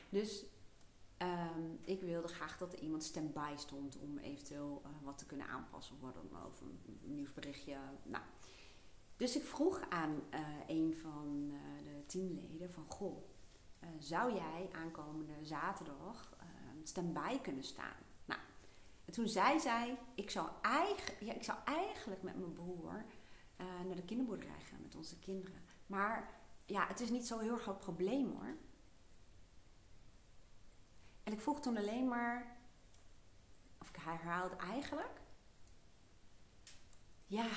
Dus ik wilde graag dat er iemand stand-by stond om eventueel uh, wat te kunnen aanpassen of, of een, een nieuwsberichtje. Nou, dus ik vroeg aan uh, een van uh, de teamleden van, goh, uh, zou jij aankomende zaterdag stand-by kunnen staan? Nou, en toen zei zij, ik zou, eigen, ja, ik zou eigenlijk met mijn broer naar de kinderboerderij gaan met onze kinderen. Maar ja, het is niet zo'n heel groot probleem hoor. En ik vroeg toen alleen maar, of ik herhaalde eigenlijk, ja,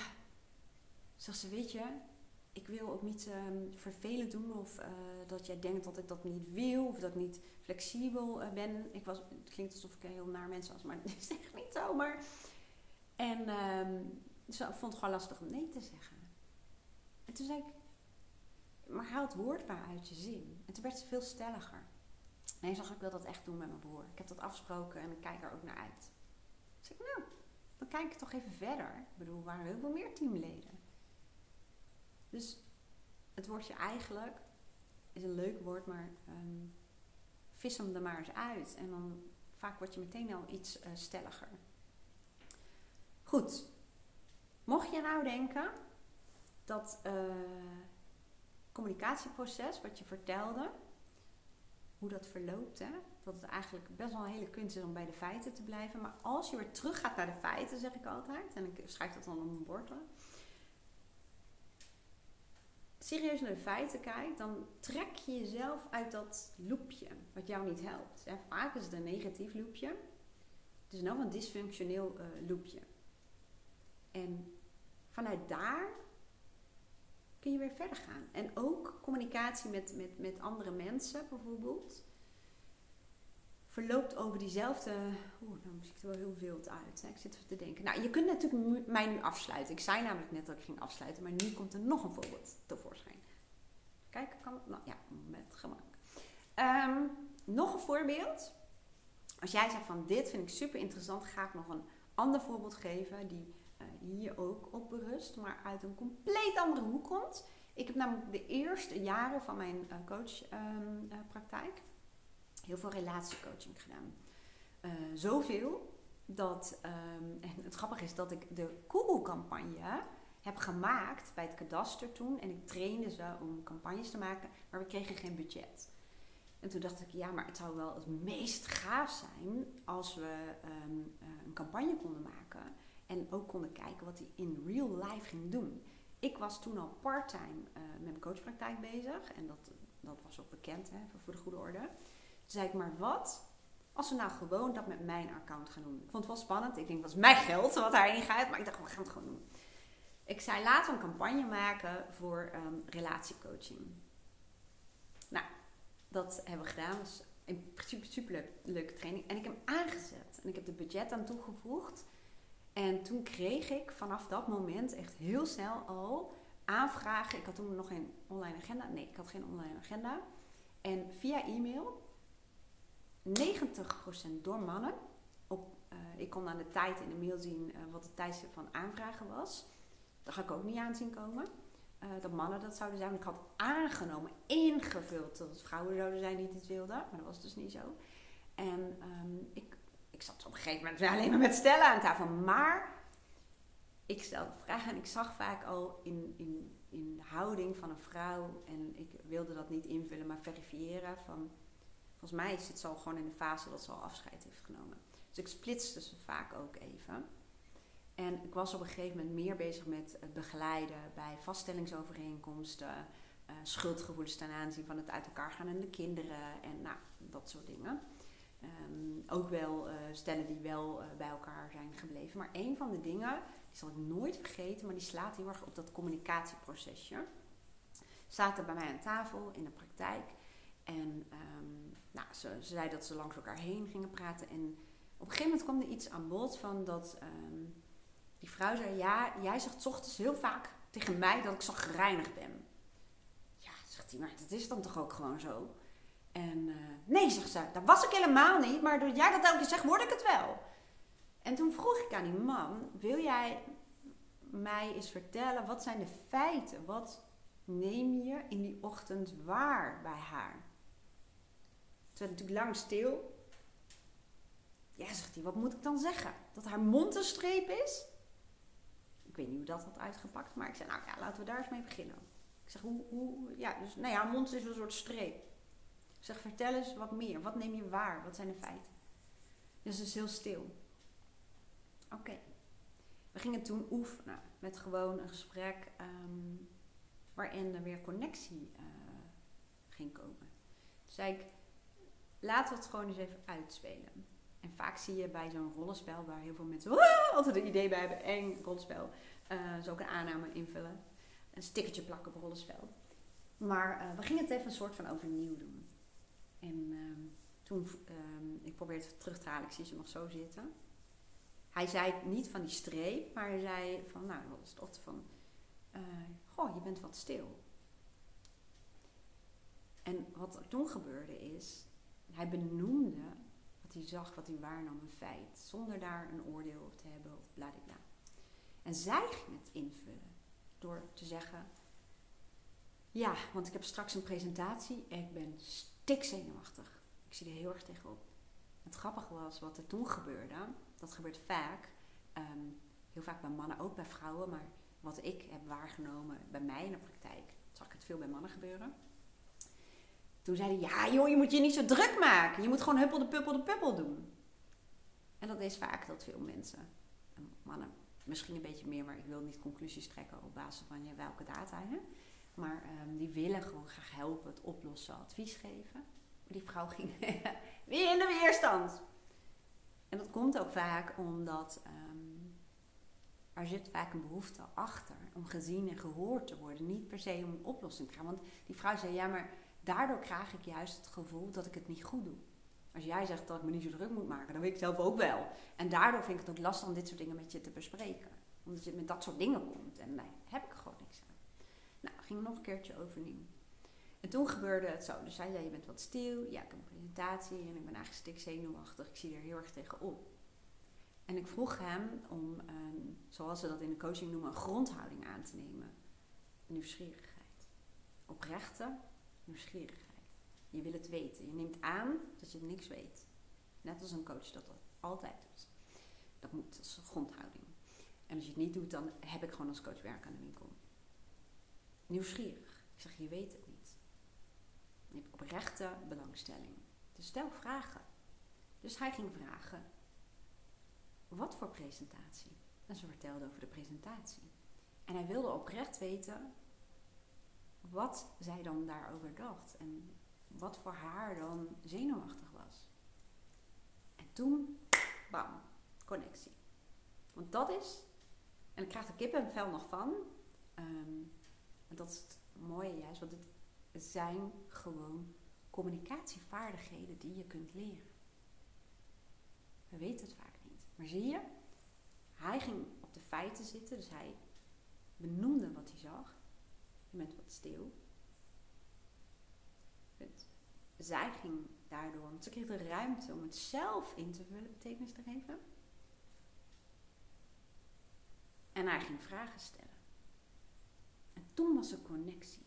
Zegt ze, weet je, ik wil ook niet um, vervelend doen of uh, dat jij denkt dat ik dat niet wil of dat ik niet flexibel uh, ben. Ik was, het klinkt alsof ik heel naar mens was, maar dat is echt niet zo. Maar, en Dus ik vond het gewoon lastig om nee te zeggen. En toen zei ik, maar haal het woord maar uit je zin. En toen werd ze veel stelliger. Nee, zag ik wil dat echt doen met mijn broer. Ik heb dat afgesproken en ik kijk er ook naar uit. Dus ik, nou, dan kijk ik toch even verder. Ik bedoel, er waren heel veel meer teamleden. Dus het woordje eigenlijk is een leuk woord, maar um, vis hem er maar eens uit. En dan vaak word je meteen al iets uh, stelliger. Goed. Mocht je nou denken dat uh, communicatieproces, wat je vertelde, hoe dat verloopt, hè, dat het eigenlijk best wel een hele kunst is om bij de feiten te blijven. Maar als je weer terug gaat naar de feiten, zeg ik altijd, en ik schrijf dat dan op mijn bord, serieus naar de feiten kijkt, dan trek je jezelf uit dat loopje wat jou niet helpt. Vaak is het een negatief loopje. Het is nog een dysfunctioneel uh, loopje. En vanuit daar kun je weer verder gaan. En ook communicatie met, met, met andere mensen bijvoorbeeld. Verloopt over diezelfde. Oeh, dan zie ik er wel heel veel uit. Ik zit te denken. Nou, je kunt natuurlijk mij nu afsluiten. Ik zei namelijk net dat ik ging afsluiten, maar nu komt er nog een voorbeeld tevoorschijn. Kijk, kan? Nou ja, met gemak. Ehm, nog een voorbeeld. Als jij zegt van dit vind ik super interessant, ga ik nog een ander voorbeeld geven die uh, hier ook op berust, maar uit een compleet andere hoek komt. Ik heb namelijk de eerste jaren van mijn uh, coachpraktijk heel veel relatiecoaching gedaan. Uh, zoveel dat, um, en het grappige is dat ik de Google-campagne heb gemaakt bij het kadaster toen. En ik trainde ze om campagnes te maken, maar we kregen geen budget. En toen dacht ik, ja, maar het zou wel het meest gaaf zijn als we um, een campagne konden maken. En ook konden kijken wat hij in real life ging doen. Ik was toen al parttime uh, met mijn coachpraktijk bezig. En dat, dat was ook bekend, hè, voor de goede orde. Zei ik, maar wat als we nou gewoon dat met mijn account gaan doen? Ik vond het wel spannend. Ik denk, dat is mijn geld wat daarin gaat. Maar ik dacht, we gaan het gewoon doen. Ik zei, laten we een campagne maken voor um, relatiecoaching. Nou, dat hebben we gedaan. Is in principe super leuke training. En ik heb hem aangezet. En ik heb de budget aan toegevoegd. En toen kreeg ik vanaf dat moment echt heel snel al aanvragen. Ik had toen nog geen online agenda. Nee, ik had geen online agenda. En via e-mail 90% door mannen. Op, uh, ik kon aan de tijd in de mail zien uh, wat het tijdstip van aanvragen was. Daar ga ik ook niet aan zien komen. Uh, dat mannen dat zouden zijn. Ik had aangenomen, ingevuld dat het vrouwen zouden zijn die dit wilden. Maar dat was dus niet zo. En um, ik ik zat op een gegeven moment alleen maar met stellen aan tafel. Maar ik stelde vragen en ik zag vaak al in, in, in de houding van een vrouw. En ik wilde dat niet invullen, maar verifiëren. Van, volgens mij zit ze al gewoon in de fase dat ze al afscheid heeft genomen. Dus ik splitste ze vaak ook even. En ik was op een gegeven moment meer bezig met het begeleiden bij vaststellingsovereenkomsten. Uh, schuldgevoelens ten aanzien van het uit elkaar gaan en de kinderen en nou, dat soort dingen. Um, ook wel uh, stellen die wel uh, bij elkaar zijn gebleven. Maar een van de dingen, die zal ik nooit vergeten, maar die slaat heel erg op dat communicatieprocesje. Zaten bij mij aan tafel in de praktijk. En um, nou, ze, ze zei dat ze langs elkaar heen gingen praten. En op een gegeven moment kwam er iets aan bod van dat um, die vrouw zei: Ja, jij zegt ochtends heel vaak tegen mij dat ik zo gereinigd ben. Ja, zegt hij, maar dat is dan toch ook gewoon zo? En uh, nee, zegt ze, dat was ik helemaal niet, maar door jij dat elke keer zegt, word ik het wel. En toen vroeg ik aan die man, wil jij mij eens vertellen, wat zijn de feiten? Wat neem je in die ochtend waar bij haar? Ze werd natuurlijk lang stil. Ja, zegt hij, wat moet ik dan zeggen? Dat haar mond een streep is? Ik weet niet hoe dat had uitgepakt, maar ik zei, nou ja, laten we daar eens mee beginnen. Ik zeg, hoe, hoe ja, dus, nou ja, mond is een soort streep zeg, vertel eens wat meer. Wat neem je waar? Wat zijn de feiten? Dus is heel stil. Oké. We gingen toen oefenen met gewoon een gesprek um, waarin er weer connectie uh, ging komen. Dus zei ik, laten we het gewoon eens even uitspelen. En vaak zie je bij zo'n rollenspel waar heel veel mensen altijd een idee bij hebben, eng rollenspel, uh, zo ook een aanname invullen, een stickertje plakken op rollenspel. Maar uh, we gingen het even een soort van overnieuw doen. En uh, toen, uh, ik probeerde het terug te halen, ik zie ze nog zo zitten. hij zei niet van die streep, maar hij zei van, nou, wat is of van, uh, goh, je bent wat stil. En wat er toen gebeurde is, hij benoemde wat hij zag, wat hij waarnam, een feit, zonder daar een oordeel op te hebben of bladibla. En zij ging het invullen door te zeggen, ja, want ik heb straks een presentatie en ik ben stikzenuwachtig. Ik zie er heel erg tegenop. Het grappige was wat er toen gebeurde, dat gebeurt vaak, ehm, heel vaak bij mannen, ook bij vrouwen, maar wat ik heb waargenomen bij mij in de praktijk, zag ik het veel bij mannen gebeuren. Toen zeiden ja joh, je moet je niet zo druk maken. Je moet gewoon huppel de puppel de puppel doen. En dat is vaak dat veel mensen, mannen misschien een beetje meer, maar ik wil niet conclusies trekken op basis van ja, welke data. Hè? Maar um, die willen gewoon graag helpen, het oplossen, advies geven. Maar die vrouw ging weer in de weerstand. En dat komt ook vaak omdat um, er zit vaak een behoefte achter om gezien en gehoord te worden. Niet per se om een oplossing te gaan. Want die vrouw zei, ja, maar daardoor krijg ik juist het gevoel dat ik het niet goed doe. Als jij zegt dat ik me niet zo druk moet maken, dan weet ik zelf ook wel. En daardoor vind ik het ook lastig om dit soort dingen met je te bespreken. Omdat je met dat soort dingen komt. En daar heb ik gewoon niks aan. Nou, ging nog een keertje overnieuw. En toen gebeurde het zo. Dus hij zei, je bent wat stil. Ja, ik heb een presentatie en ik ben eigenlijk stikzenuwachtig. Ik zie er heel erg tegenop. En ik vroeg hem om, um, zoals ze dat in de coaching noemen, een grondhouding aan te nemen. Nieuwsgierigheid. Oprechte nieuwsgierigheid. Je wil het weten. Je neemt aan dat je niks weet. Net als een coach dat, dat altijd doet. Dat moet, als grondhouding. En als je het niet doet, dan heb ik gewoon als coach werk aan de winkel. Nieuwsgierig. Ik zeg, je weet het niet. Je hebt oprechte belangstelling. Dus stel vragen. Dus hij ging vragen, wat voor presentatie? En ze vertelde over de presentatie. En hij wilde oprecht weten wat zij dan daarover dacht. En wat voor haar dan zenuwachtig was. En toen, bam, connectie. Want dat is, en ik krijg de kippenvel nog van. En dat is het mooie juist, want het zijn gewoon communicatievaardigheden die je kunt leren. We weten het vaak niet. Maar zie je, hij ging op de feiten zitten, dus hij benoemde wat hij zag. Bent wat stil. Zij ging daardoor, want ze kreeg de ruimte om het zelf in te vullen, betekenis te geven. En hij ging vragen stellen. En toen was er connectie.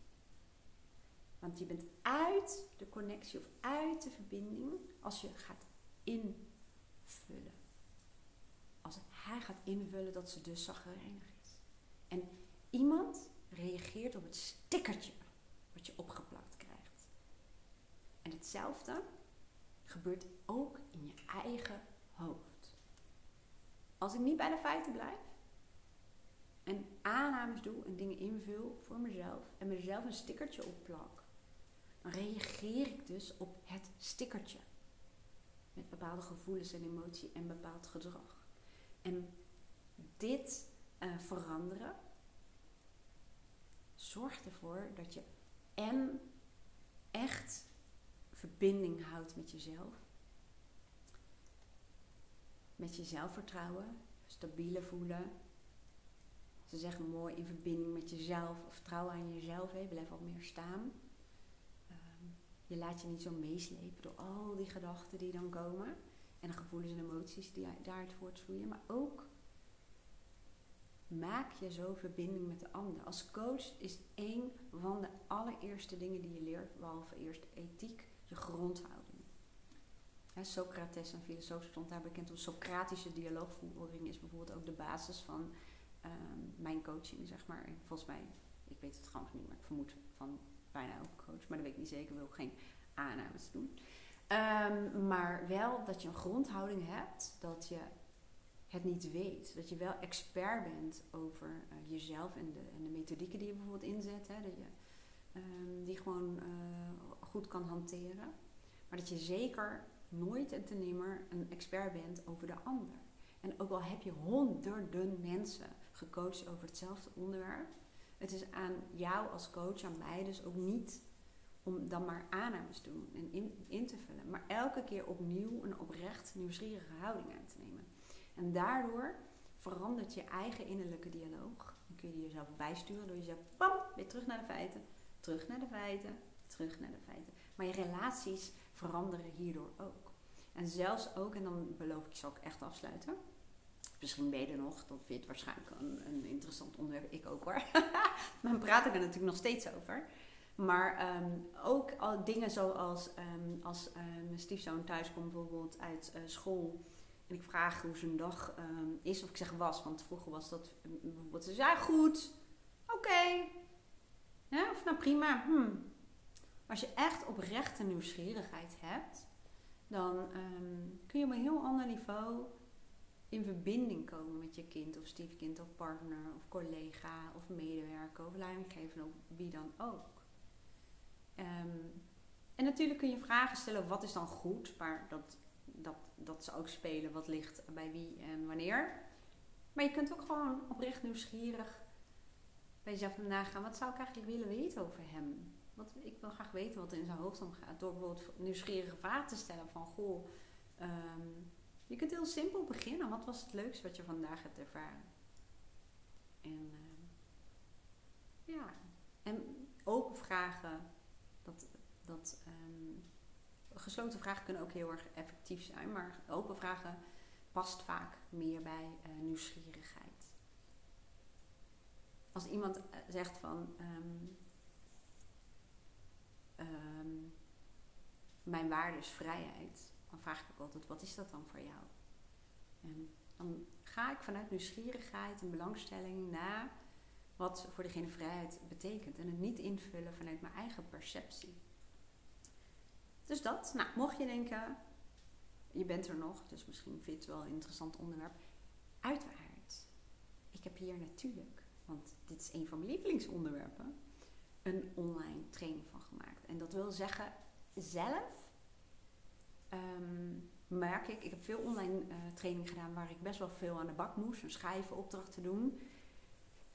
Want je bent uit de connectie of uit de verbinding als je gaat invullen. Als hij gaat invullen dat ze dus zagrijnig is. En iemand reageert op het stickertje wat je opgeplakt krijgt. En hetzelfde gebeurt ook in je eigen hoofd. Als ik niet bij de feiten blijf en aannames doe en dingen invul voor mezelf en mezelf een stickertje opplak, dan reageer ik dus op het stickertje. Met bepaalde gevoelens en emotie en bepaald gedrag. En dit uh, veranderen zorgt ervoor dat je en echt verbinding houdt met jezelf. Met je zelfvertrouwen, stabieler voelen. Ze zeggen mooi in verbinding met jezelf vertrouwen aan jezelf. Hè. Blijf wat meer staan. Ehm, je laat je niet zo meeslepen door al die gedachten die dan komen. En de gevoelens en emoties die daaruit voortvloeien. Maar ook maak je zo verbinding met de ander. Als coach is één van de allereerste dingen die je leert, behalve eerst ethiek, je grondhouding. Socrates, een filosoof, stond daar bekend om. Socratische dialoogvoering is bijvoorbeeld ook de basis van ehm, mijn coaching, zeg maar. volgens mij, ik weet het trouwens niet, maar ik vermoed van bijna elke coach, maar dat weet ik niet zeker, wil ik geen aannames doen. Um, maar wel dat je een grondhouding hebt, dat je het niet weet. Dat je wel expert bent over uh, jezelf en de, en de methodieken die je bijvoorbeeld inzet. Hè, dat je um, die gewoon uh, goed kan hanteren. Maar dat je zeker nooit en te nimmer een expert bent over de ander. En ook al heb je honderden mensen gecoacht over hetzelfde onderwerp. Het is aan jou als coach, aan mij dus ook niet om dan maar aannames te doen en in, in te vullen. Maar elke keer opnieuw een oprecht nieuwsgierige houding aan te nemen. En daardoor verandert je eigen innerlijke dialoog. Dan kun je jezelf bijsturen door jezelf, bam, weer terug naar de feiten, terug naar de feiten, terug naar de feiten. Maar je relaties veranderen hierdoor ook. En zelfs ook, en dan beloof ik, zal ik echt afsluiten. Misschien ben je er nog, dat vind waarschijnlijk een, interessant onderwerp. Ik ook hoor. maar praat ik er natuurlijk nog steeds over. Maar ehm, ook al dingen zoals um, als uh, mijn stiefzoon thuis komt bijvoorbeeld uit uh, school. En ik vraag hoe zijn dag um, is, of ik zeg was, want vroeger was dat bijvoorbeeld, ze ja goed, oké. Of nou prima. Hmm. Als je echt oprechte nieuwsgierigheid hebt, dan kun je op een heel ander niveau in verbinding komen met je kind of stiefkind of partner of collega of medewerker of leidinggever of wie dan ook. En natuurlijk kun je vragen stellen, wat is dan goed? Maar dat, dat, dat ze ook spelen, wat ligt bij wie en wanneer. Maar je kunt ook gewoon oprecht nieuwsgierig bij jezelf nagaan, wat zou ik eigenlijk willen weten over hem? Wat, ik wil graag weten wat er in zijn hoofd omgaat. Door bijvoorbeeld nieuwsgierige vragen te stellen van, goh, um, je kunt heel simpel beginnen. Wat was het leukste wat je vandaag hebt ervaren? En uh, ja, en open vragen dat, dat um, gesloten vragen kunnen ook heel erg effectief zijn, maar open vragen past vaak meer bij uh, nieuwsgierigheid. Als iemand eh, zegt van um, um, mijn waarde is vrijheid, dan vraag ik ook altijd wat is dat dan voor jou? Dan ga ik vanuit nieuwsgierigheid en belangstelling na wat voor degene vrijheid betekent. En het niet invullen vanuit mijn eigen perceptie. Dus dat, nou, mocht je denken, je bent er nog, dus misschien vind je het wel een interessant onderwerp. Uiteraard, ik heb hier natuurlijk, want dit is een van mijn lievelingsonderwerpen, een online training van gemaakt. En dat wil zeggen, zelf um, merk ik, ik heb veel online uh, training gedaan waar ik best wel veel aan de bak moest, een schrijven, opdrachten doen.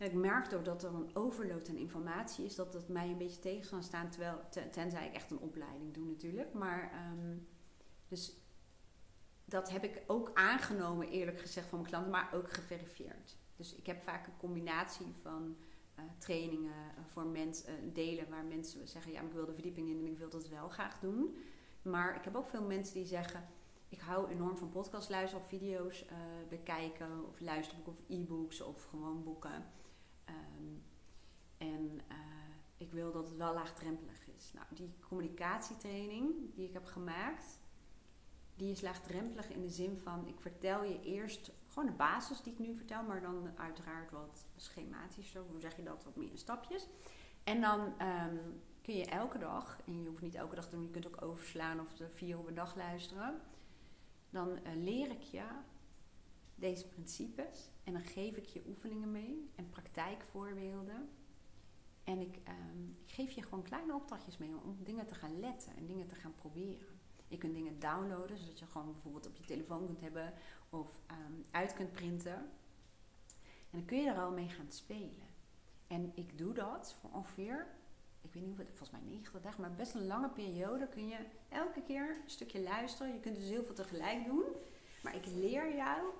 Ik merk doordat er een overload aan informatie is, dat het mij een beetje tegen kan staan. Terwijl, tenzij ik echt een opleiding doe natuurlijk. Maar um, dus dat heb ik ook aangenomen, eerlijk gezegd, van mijn klanten, maar ook geverifieerd. Dus ik heb vaak een combinatie van uh, trainingen uh, voor mensen, uh, delen waar mensen zeggen: Ja, ik wil de verdieping in en ik wil dat wel graag doen. Maar ik heb ook veel mensen die zeggen: Ik hou enorm van podcast luisteren of video's bekijken, of luisterboeken of e-books of gewoon boeken. Um, en uh, ik wil dat het wel laagdrempelig is. Nou, die communicatietraining die ik heb gemaakt, die is laagdrempelig in de zin van ik vertel je eerst gewoon de basis die ik nu vertel, maar dan uiteraard wat schematischer. Hoe zeg je dat? Wat meer in stapjes. En dan um, kun je elke dag, en je hoeft niet elke dag te doen, je kunt ook overslaan of er vier op een dag luisteren. Dan uh, leer ik je deze principes. En dan geef ik je oefeningen mee en praktijkvoorbeelden. En ik, um, ik geef je gewoon kleine opdrachtjes mee om dingen te gaan letten en dingen te gaan proberen. Je kunt dingen downloaden, zodat je gewoon bijvoorbeeld op je telefoon kunt hebben of um, uit kunt printen. En dan kun je er al mee gaan spelen. En ik doe dat voor ongeveer, ik weet niet hoeveel, volgens mij 90 dagen, maar best een lange periode kun je elke keer een stukje luisteren. Je kunt dus heel veel tegelijk doen. Maar ik leer jou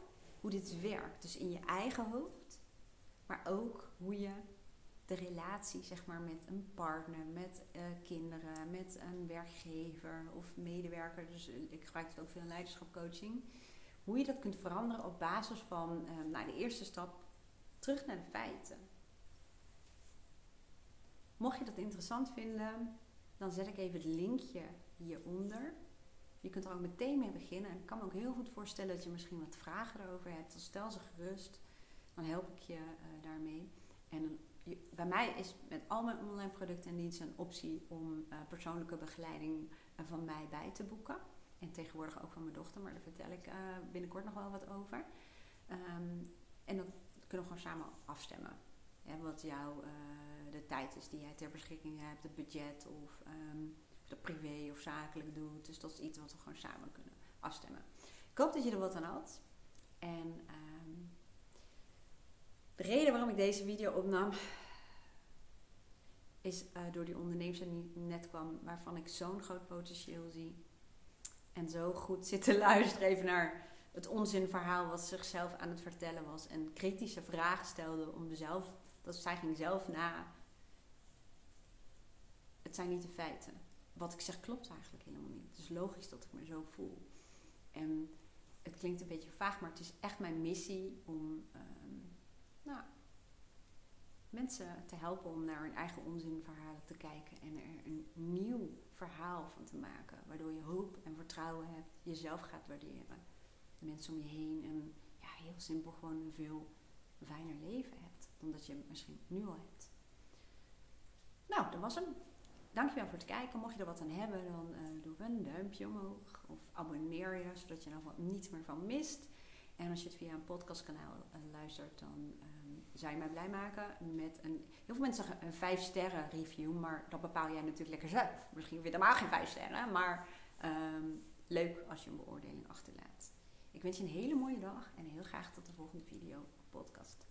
hoe dit werkt. Dus in je eigen hoofd, maar ook hoe je de relatie zeg maar, met een partner, met uh, kinderen, met een werkgever of medewerker. Dus uh, ik gebruik het ook veel in leiderschapcoaching. Hoe je dat kunt veranderen op basis van uh, nou, de eerste stap terug naar de feiten. Mocht je dat interessant vinden, dan zet ik even het linkje hieronder. Je kunt er ook meteen mee beginnen. En ik kan me ook heel goed voorstellen dat je misschien wat vragen erover hebt. Dan stel ze gerust. Dan help ik je uh, daarmee. En je, bij mij is met al mijn online producten en diensten een optie om uh, persoonlijke begeleiding van mij bij te boeken. En tegenwoordig ook van mijn dochter, maar daar vertel ik binnenkort nog wel wat over. Um, en dan kunnen we gewoon samen afstemmen. Wat jouw de tijd is die jij ter beschikking hebt, het budget of um, of dat privé of zakelijk doet. Dus dat is iets wat we gewoon samen kunnen afstemmen. Ik hoop dat je er wat aan had. En um, de reden waarom ik deze video opnam is uh, door die ondernemer die net kwam, waarvan ik zo'n groot potentieel zie. En zo goed zit te luisteren even naar het onzinverhaal wat zichzelf aan het vertellen was. En kritische vragen stelde om mezelf, dat zij ging zelf na. Het zijn niet de feiten. Wat ik zeg klopt eigenlijk helemaal niet. Het is logisch dat ik me zo voel. En het klinkt een beetje vaag, maar het is echt mijn missie om ehm, nou, mensen te helpen om naar hun eigen onzinverhalen te kijken en er een nieuw verhaal van te maken. Waardoor je hoop en vertrouwen hebt, jezelf gaat waarderen, de mensen om je heen en ja, heel simpel gewoon een veel fijner leven hebt dan dat je misschien nu al hebt. Nou, dat was hem. Dankjewel voor het kijken. Mocht je er wat aan hebben, dan uh, doe een duimpje omhoog. Of abonneer je, zodat je er niets meer van mist. En als je het via een podcastkanaal uh, luistert, dan um, zou je mij blij maken met een... Heel veel mensen zeggen een 5 sterren review, maar dat bepaal jij natuurlijk lekker zelf. Misschien vind je helemaal geen 5 sterren, maar um, leuk als je een beoordeling achterlaat. Ik wens je een hele mooie dag en heel graag tot de volgende video podcast.